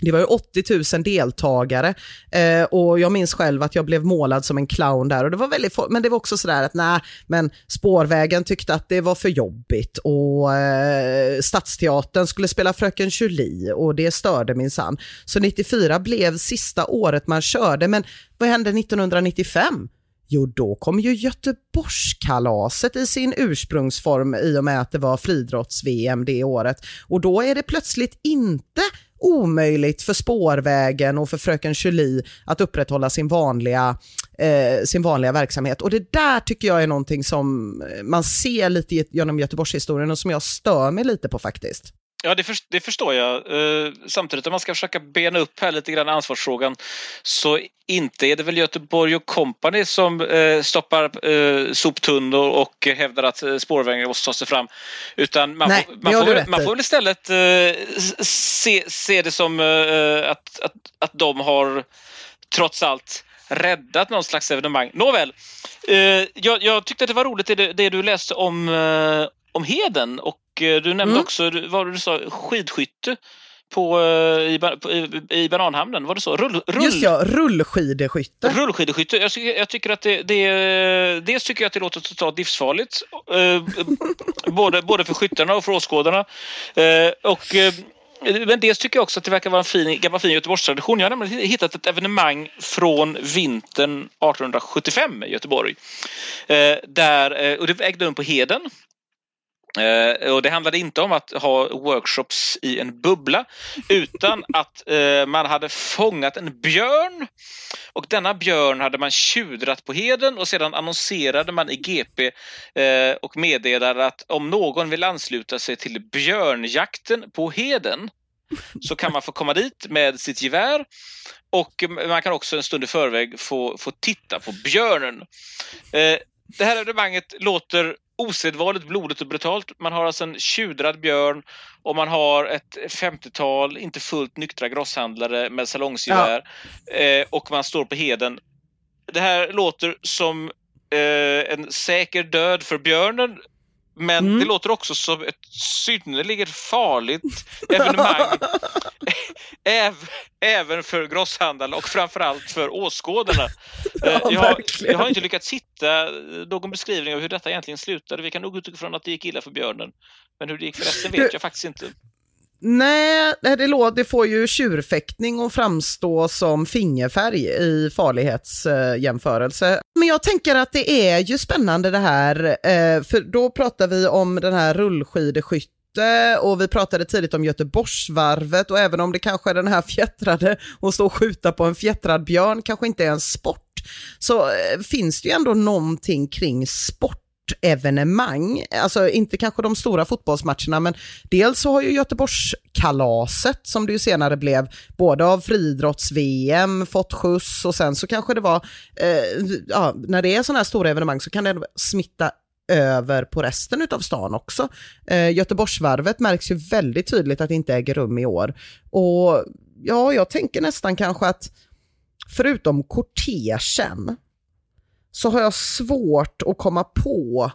det var ju 80 000 deltagare eh, och jag minns själv att jag blev målad som en clown där och det var väldigt, men det var också sådär att nej, men spårvägen tyckte att det var för jobbigt och eh, Stadsteatern skulle spela Fröken Julie och det störde minsann. Så 94 blev sista året man körde, men vad hände 1995? Jo, då kom ju Göteborgskalaset i sin ursprungsform i och med att det var friidrotts-VM det året. Och då är det plötsligt inte omöjligt för spårvägen och för fröken Julie att upprätthålla sin vanliga, eh, sin vanliga verksamhet. Och det där tycker jag är någonting som man ser lite genom Göteborgshistorien och som jag stör mig lite på faktiskt. Ja, det, för, det förstår jag. Uh, samtidigt om man ska försöka bena upp här lite grann ansvarsfrågan så inte är det väl Göteborg och Company som uh, stoppar uh, soptunnor och hävdar att uh, spårvägen måste ta sig fram. Utan man, Nej, får, man, får, man får väl istället se, se det som att, att, att de har trots allt räddat någon slags evenemang. Nåväl, jag, jag tyckte att det var roligt det, det du läste om, om Heden och Eh, du nämnde mm. också, vad du sa, skidskytte på, eh, i, i, i Bananhamnen, var det så? Rull, rull, Just ja, rullskidskytte. Rullskidskytte. Jag, jag tycker att det, det, dels tycker jag att det låter totalt livsfarligt. Eh, både, både för skyttarna och för åskådarna. Eh, och, eh, men dels tycker jag också att det verkar vara en fin, gammal fin Göteborgstradition. Jag har nämligen hittat ett evenemang från vintern 1875 i Göteborg. Eh, där, och det ägde rum på Heden Eh, och det handlade inte om att ha workshops i en bubbla utan att eh, man hade fångat en björn och denna björn hade man tjudrat på heden och sedan annonserade man i GP eh, och meddelade att om någon vill ansluta sig till björnjakten på heden så kan man få komma dit med sitt gevär och man kan också en stund i förväg få, få titta på björnen. Eh, det här evenemanget låter osedvanligt blodigt och brutalt. Man har alltså en tjudrad björn och man har ett 50-tal inte fullt nyktra grosshandlare med salongsgevär ja. eh, och man står på heden. Det här låter som eh, en säker död för björnen men mm. det låter också som ett synnerligen farligt evenemang. Även för grosshandlarna och framförallt för åskådarna. Ja, jag, har, jag, har, inte lyckats hitta någon beskrivning av hur detta egentligen slutade. Vi kan nog utgå från att det gick illa för björnen. Men hur det gick för resten vet jag faktiskt inte. Nej, eh, det, det får ju tjurfäktning att framstå som fingerfärg i farlighetsjämförelse. Men jag tänker att det är ju spännande det här, eh, för då pratar vi om den här rullskidskytte och vi pratade tidigt om Göteborgsvarvet och även om det kanske är den här fjättrade och stå och skjuta på en fjättrad björn kanske inte är en sport, så eh, finns det ju ändå någonting kring sport evenemang, alltså inte kanske de stora fotbollsmatcherna, men dels så har ju Göteborgskalaset, som det ju senare blev, både av friidrotts-VM, fått skjuts och sen så kanske det var, eh, ja, när det är sådana här stora evenemang så kan det smitta över på resten av stan också. Eh, Göteborgsvarvet märks ju väldigt tydligt att det inte äger rum i år. Och ja, jag tänker nästan kanske att förutom kortegen så har jag svårt att komma på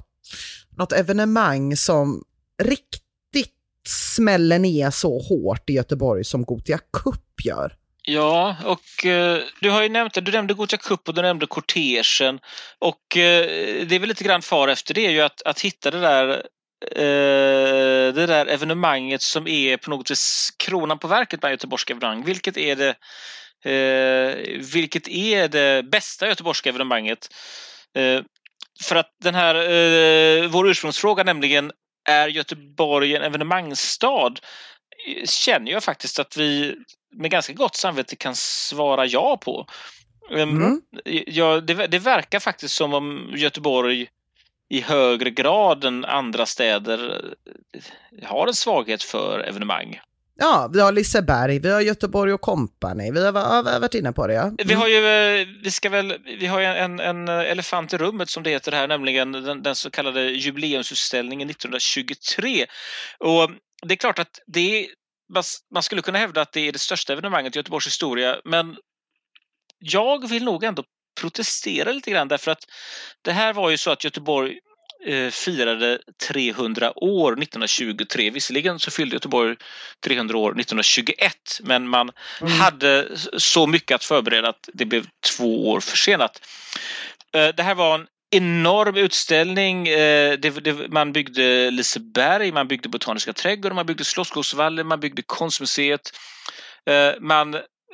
något evenemang som riktigt smäller ner så hårt i Göteborg som Gotia Cup gör. Ja, och eh, du har ju nämnt det. Du nämnde Gothia Cup och du nämnde kortegen. Och eh, det är väl lite grann far efter det är ju att, att hitta det där, eh, det där evenemanget som är på något vis kronan på verket med göteborgska evenemang. Vilket är det, vilket är det bästa göteborgska evenemanget? Eh, för att den här, eh, vår ursprungsfråga nämligen, är Göteborg en evenemangsstad? känner jag faktiskt att vi med ganska gott samvete kan svara ja på. Ehm, Mm. Ja, det, det verkar faktiskt som om Göteborg i högre grad än andra städer eh, har en svaghet för evenemang. Ja, vi har Liseberg, vi har Göteborg och Company, vi har, ja, vi har varit inne på det. Ja. Mm. Vi har ju, eh, vi ska väl, vi har en, en elefant i rummet som det heter här, nämligen den, den så kallade jubileumsutställningen 1923. Och det är klart att det man- skulle kunna hävda att det är det största evenemanget i Göteborgs historia, men jag vill nog ändå protestera lite grann därför att det här var ju så att Göteborg firade 300 år 1923. Visserligen så fyllde Göteborg 300 år 1921 men man hade så mycket att förbereda att det blev två år försenat. Eh, Det här var en enorm utställning. Eh, man byggde Liseberg, man byggde Botaniska trädgården, man byggde Slottsskogsvallen, man byggde Konstmuseet. Eh, Man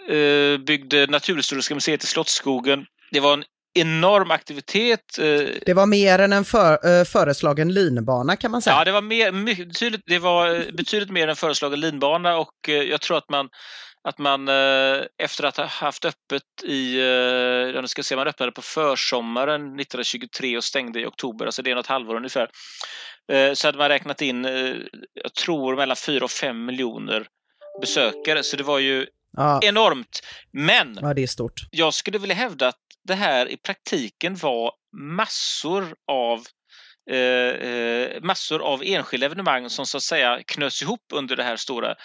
eh, byggde Naturhistoriska museet i Slottsskogen. Det var en enorm aktivitet. eh, Det var mer än en för, eh, föreslagen linbana kan man säga. Ja, det var, mer, betydligt, det var eh, betydligt mer än föreslagen linbana och jag tror att man, att man efter att ha haft öppet i, ja, nu ska jag se, man öppnade på försommaren 1923 och stängde i oktober, alltså det är något halvår ungefär, så hade man räknat in, jag tror mellan 4 och 5 miljoner besökare, så det var ju Ja, enormt. Men ja, det är stort. jag skulle vilja hävda att det här i praktiken var massor av eh, eh, massor av enskilda evenemang som så att säga knöts ihop under det här stora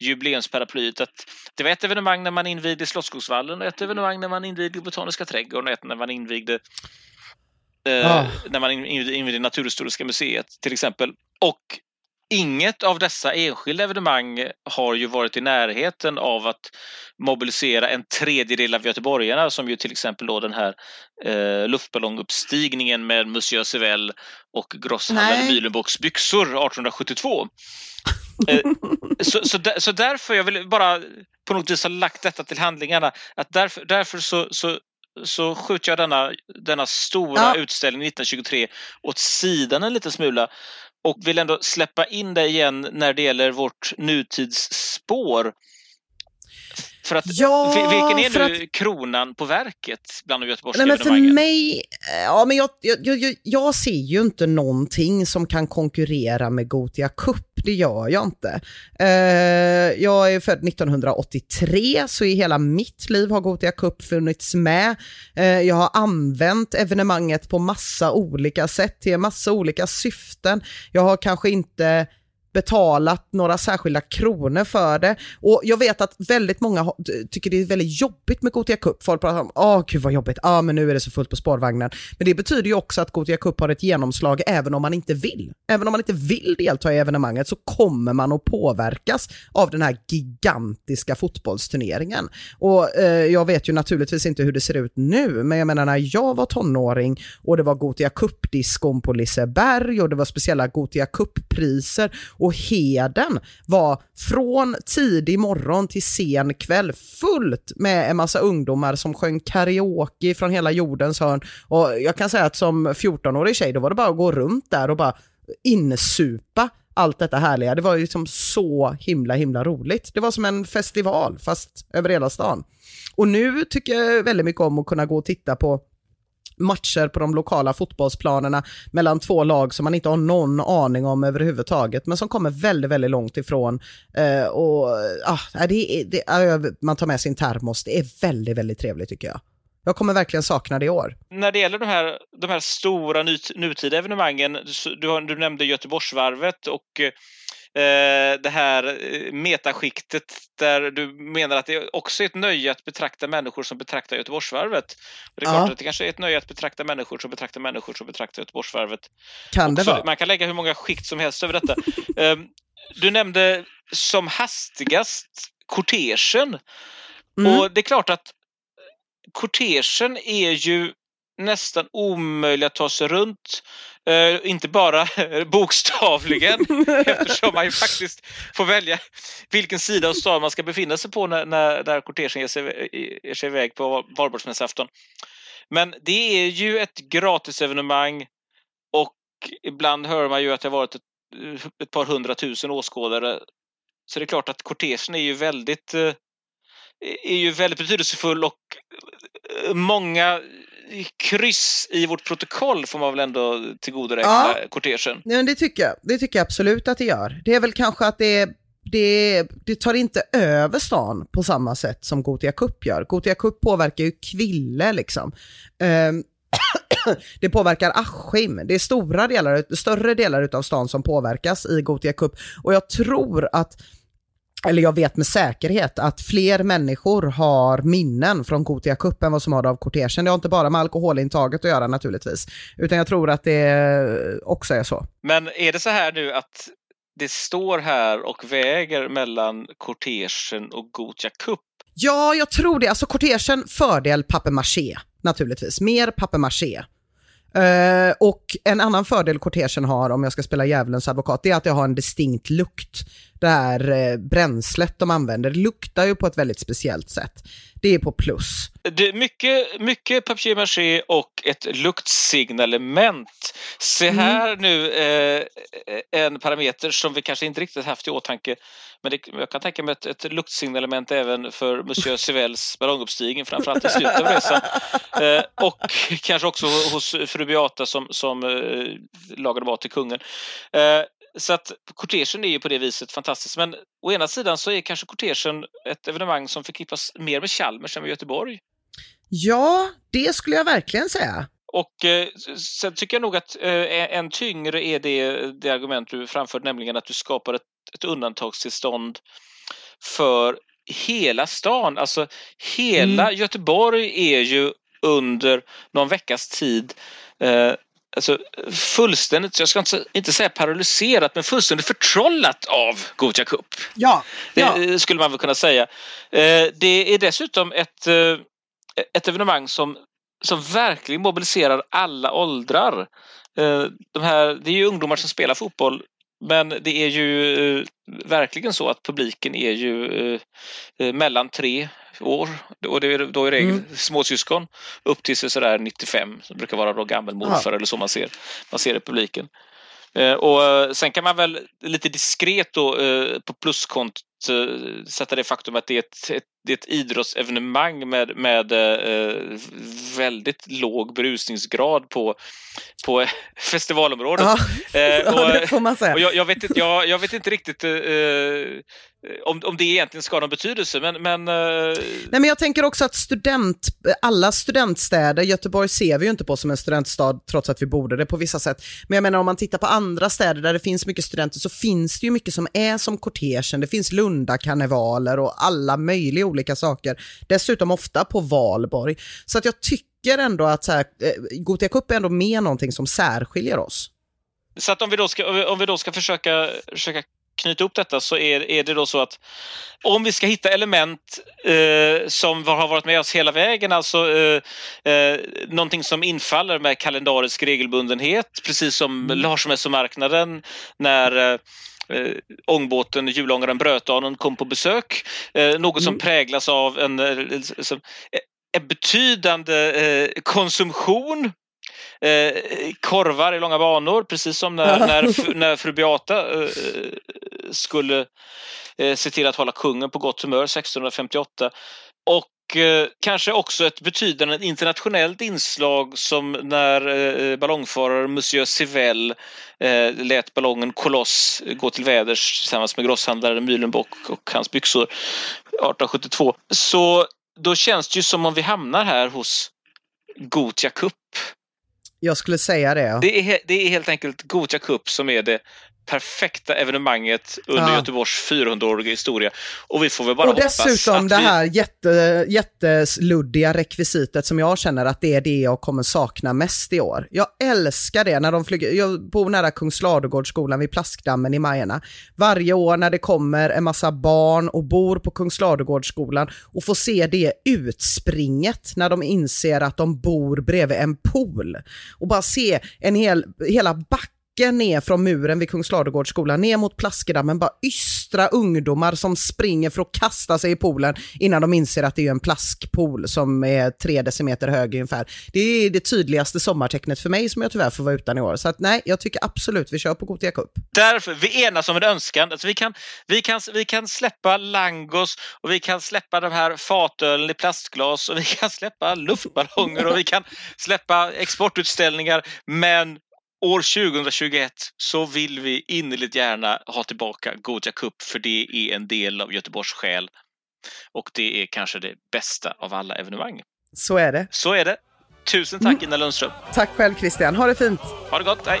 jubileumsparaplyet. Att det var ett evenemang när man invigde Slottsskogsvallen och ett evenemang när man invigde Botaniska trädgården och ett när man invigde eh, Ah. när man invigde Naturhistoriska museet till exempel. Och Inget av dessa enskilda evenemang har ju varit i närheten av att mobilisera en tredjedel av göteborgarna som ju till exempel då den här eh, luftballonguppstigningen med Monsieur Sevell och Grosshandlare Nej. Mühlenbocks byxor 1872. Eh, så, så, där, så därför, jag vill bara på något vis ha lagt detta till handlingarna, att därför, därför så, så, så skjuter jag denna, denna stora Ja. utställning 1923 åt sidan en liten smula och vill ändå släppa in det igen när det gäller vårt nutidsspår. För att Ja, vil- vilken är nu kronan på verket bland de göteborgska Nej, men för mig, ja, men jag, jag, jag, jag ser ju inte någonting som kan konkurrera med Gotia Cup, det gör jag inte. Eh, jag är född 1983, så i hela mitt liv har Gotia Cup funnits med. Eh, jag har använt evenemanget på massa olika sätt, till massa olika syften. Jag har kanske inte betalat några särskilda kronor för det. Och jag vet att väldigt många tycker det är väldigt jobbigt med Gothia Cup. Folk pratar om, åh gud vad jobbigt, ja men nu är det så fullt på spårvagnen. Men det betyder ju också att Gothia Cup har ett genomslag även om man inte vill. Även om man inte vill delta i evenemanget så kommer man att påverkas av den här gigantiska fotbollsturneringen. Och eh, jag vet ju naturligtvis inte hur det ser ut nu, men jag menar när jag var tonåring och det var Gothia Cup-diskon på Liseberg och det var speciella Gothia Cup-priser och Heden var från tidig morgon till sen kväll fullt med en massa ungdomar som sjöng karaoke från hela jordens hörn. Och jag kan säga att som 14-årig tjej, då var det bara att gå runt där och bara insupa allt detta härliga. Det var liksom så himla himla roligt. Det var som en festival fast över hela stan. Och nu tycker jag väldigt mycket om att kunna gå och titta på matcher på de lokala fotbollsplanerna mellan två lag som man inte har någon aning om överhuvudtaget, men som kommer väldigt, väldigt långt ifrån. Eh, och ah, det, det, man tar med sin termos, det är väldigt, väldigt trevligt tycker jag. Jag kommer verkligen sakna det i år. När det gäller de här, de här stora nutida evenemangen, du, du nämnde Göteborgsvarvet och eh, det här eh, metaskiktet där du menar att det också är ett nöje att betrakta människor som betraktar Göteborgsvarvet. Det är ja. klart att det kanske är ett nöje att betrakta människor som betraktar människor som betraktar Göteborgsvarvet. Kan också, det vara? Man kan lägga hur många skikt som helst över detta. eh, du nämnde som hastigast kortegen. Mm. Och det är klart att kortegen är ju nästan omöjlig att ta sig runt. Uh, inte bara bokstavligen eftersom man ju faktiskt får välja vilken sida av stan man ska befinna sig på när, när, när kortegen ger sig, ger sig iväg på valborgsmässoafton. Men det är ju ett gratisevenemang och ibland hör man ju att det har varit ett, ett par hundratusen åskådare. Så det är klart att kortegen är ju väldigt uh, är ju väldigt betydelsefull och eh, många kryss i vårt protokoll får man väl ändå tillgodoräkna ja. kortegen. Ja, det tycker jag. Det tycker jag absolut att det gör. Det är väl kanske att det det, det, tar inte över stan på samma sätt som Gotia Cup gör. Gotia Cup påverkar ju Kville liksom. Um, det påverkar Askim. Det är stora delar, större delar av stan som påverkas i Gotia Cup. Och jag tror att eller jag vet med säkerhet att fler människor har minnen från Gotia Cup än vad som har det av kortegen. Det har inte bara med alkoholintaget att göra naturligtvis, utan jag tror att det också är så. Men är det så här nu att det står här och väger mellan kortegen och Gotia Cup? Ja, jag tror det. Alltså kortegen, fördel papier-maché naturligtvis. Mer papier-maché. Uh, och en annan fördel kortegen har, om jag ska spela djävulens advokat, det är att det har en distinkt lukt. Det här uh, eh, bränslet de använder luktar ju på ett väldigt speciellt sätt. Det är på plus. Det är mycket, mycket papier-maché och ett luktsignalement. Se mm. här mm. nu eh, en parameter som vi kanske inte riktigt haft i åtanke. Men det, jag kan tänka mig ett, ett luktsignalement även för Monsieur Sivels ballonguppstigning, framförallt i slutet av resan. Eh, och kanske också hos fru Beata som, som eh, lagade mat till kungen. Eh, så att kortegen är ju på det viset fantastiskt. Men å ena sidan så är kanske kortegen ett evenemang som förknippas mer med Chalmers än med Göteborg. Ja, det skulle jag verkligen säga. Och eh, sen tycker jag nog att eh, en tyngre är det, det argument du framförde, nämligen att du skapar ett, ett undantagstillstånd för hela stan. Alltså hela mm. Göteborg är ju under någon veckas tid eh, alltså, fullständigt, jag ska inte, inte säga paralyserat, men fullständigt förtrollat av Gothia Cup. Ja, ja. Det skulle man väl kunna säga. Eh, det är dessutom ett, eh, ett evenemang som, som verkligen mobiliserar alla åldrar. Eh, de här, det är ju ungdomar som spelar fotboll men det är ju verkligen så att publiken är ju mellan tre år och det är då i regel mm. småsyskon upp till sådär 95 som brukar vara då gammelmorfar ja. eller så man ser, man ser i publiken. Eh, och eh, sen kan man väl lite diskret då eh, på pluskontot sätta det faktum att det är ett, ett, det är ett idrottsevenemang med, med eh, väldigt låg berusningsgrad på, på festivalområdet. Ja, eh, och, det får man säga. Jag, jag, vet, jag, jag vet inte riktigt eh, om, om det egentligen ska ha någon betydelse. Men, men, Nej, men jag tänker också att student, alla studentstäder, Göteborg ser vi ju inte på som en studentstad trots att vi borde det på vissa sätt. Men jag menar om man tittar på andra städer där det finns mycket studenter så finns det ju mycket som är som kortegen. Det finns Lundakarnevaler och alla möjliga olika saker. Dessutom ofta på valborg. Så att jag tycker ändå att så här, eh, Gothia Cup är ändå mer någonting som särskiljer oss. Så att om vi då ska, om vi då ska försöka, försöka knyta upp detta så är, är det då så att om vi ska hitta element eh, som har varit med oss hela vägen, alltså eh, eh, någonting som infaller med kalendarisk regelbundenhet, precis som mm. Larsmässomarknaden när eh, ångbåten Julångaren Brötdalen kom på besök. Eh, något som Mm. präglas av en, eh, som, eh, en betydande eh, konsumtion. Eh, korvar i långa banor, precis som när, när, när fru Beata eh, skulle eh, se till att hålla kungen på gott humör 1658. Och eh, kanske också ett betydande internationellt inslag som när eh, ballongfarare Monsieur Sivell eh, lät ballongen Koloss gå till väders tillsammans med grosshandlaren Mühlenbock och hans byxor 1872. Så då känns det ju som om vi hamnar här hos Gothia Cup. Jag skulle säga det. Det är, det är helt enkelt Gothia Cup som är det perfekta evenemanget under Ja. Göteborgs 400-åriga historia. Och vi får väl bara och dessutom det vi... här jätte, jätteluddiga rekvisitet som jag känner att det är det jag kommer sakna mest i år. Jag älskar det när de flyger, jag bor nära Kungsladugårdsskolan vid Plaskdammen i Majerna. Varje år när det kommer en massa barn och bor på Kungsladugårdsskolan och får se det utspringet när de inser att de bor bredvid en pool. Och bara se en hel, hela backen ner från muren vid Kungsladugårdsskolan, ner mot Plaskedammen, bara ystra ungdomar som springer för att kasta sig i poolen innan de inser att det är en plaskpool som är tre decimeter hög ungefär. Det är det tydligaste sommartecknet för mig som jag tyvärr får vara utan i år. Så att nej, jag tycker absolut vi kör på Gothia Cup. Därför, vi enas om en önskan. Alltså vi, kan, vi, kan, vi kan släppa langos och vi kan släppa de här fatölen i plastglas och vi kan släppa luftballonger och vi kan släppa exportutställningar. Men år 2021 så vill vi innerligt gärna ha tillbaka Gothia Cup för det är en del av Göteborgs själ. Och det är kanske det bästa av alla evenemang. Så är det. Så är det. Tusen tack Ina Lundström. Tack själv Christian, ha det fint. Ha det gott, hej!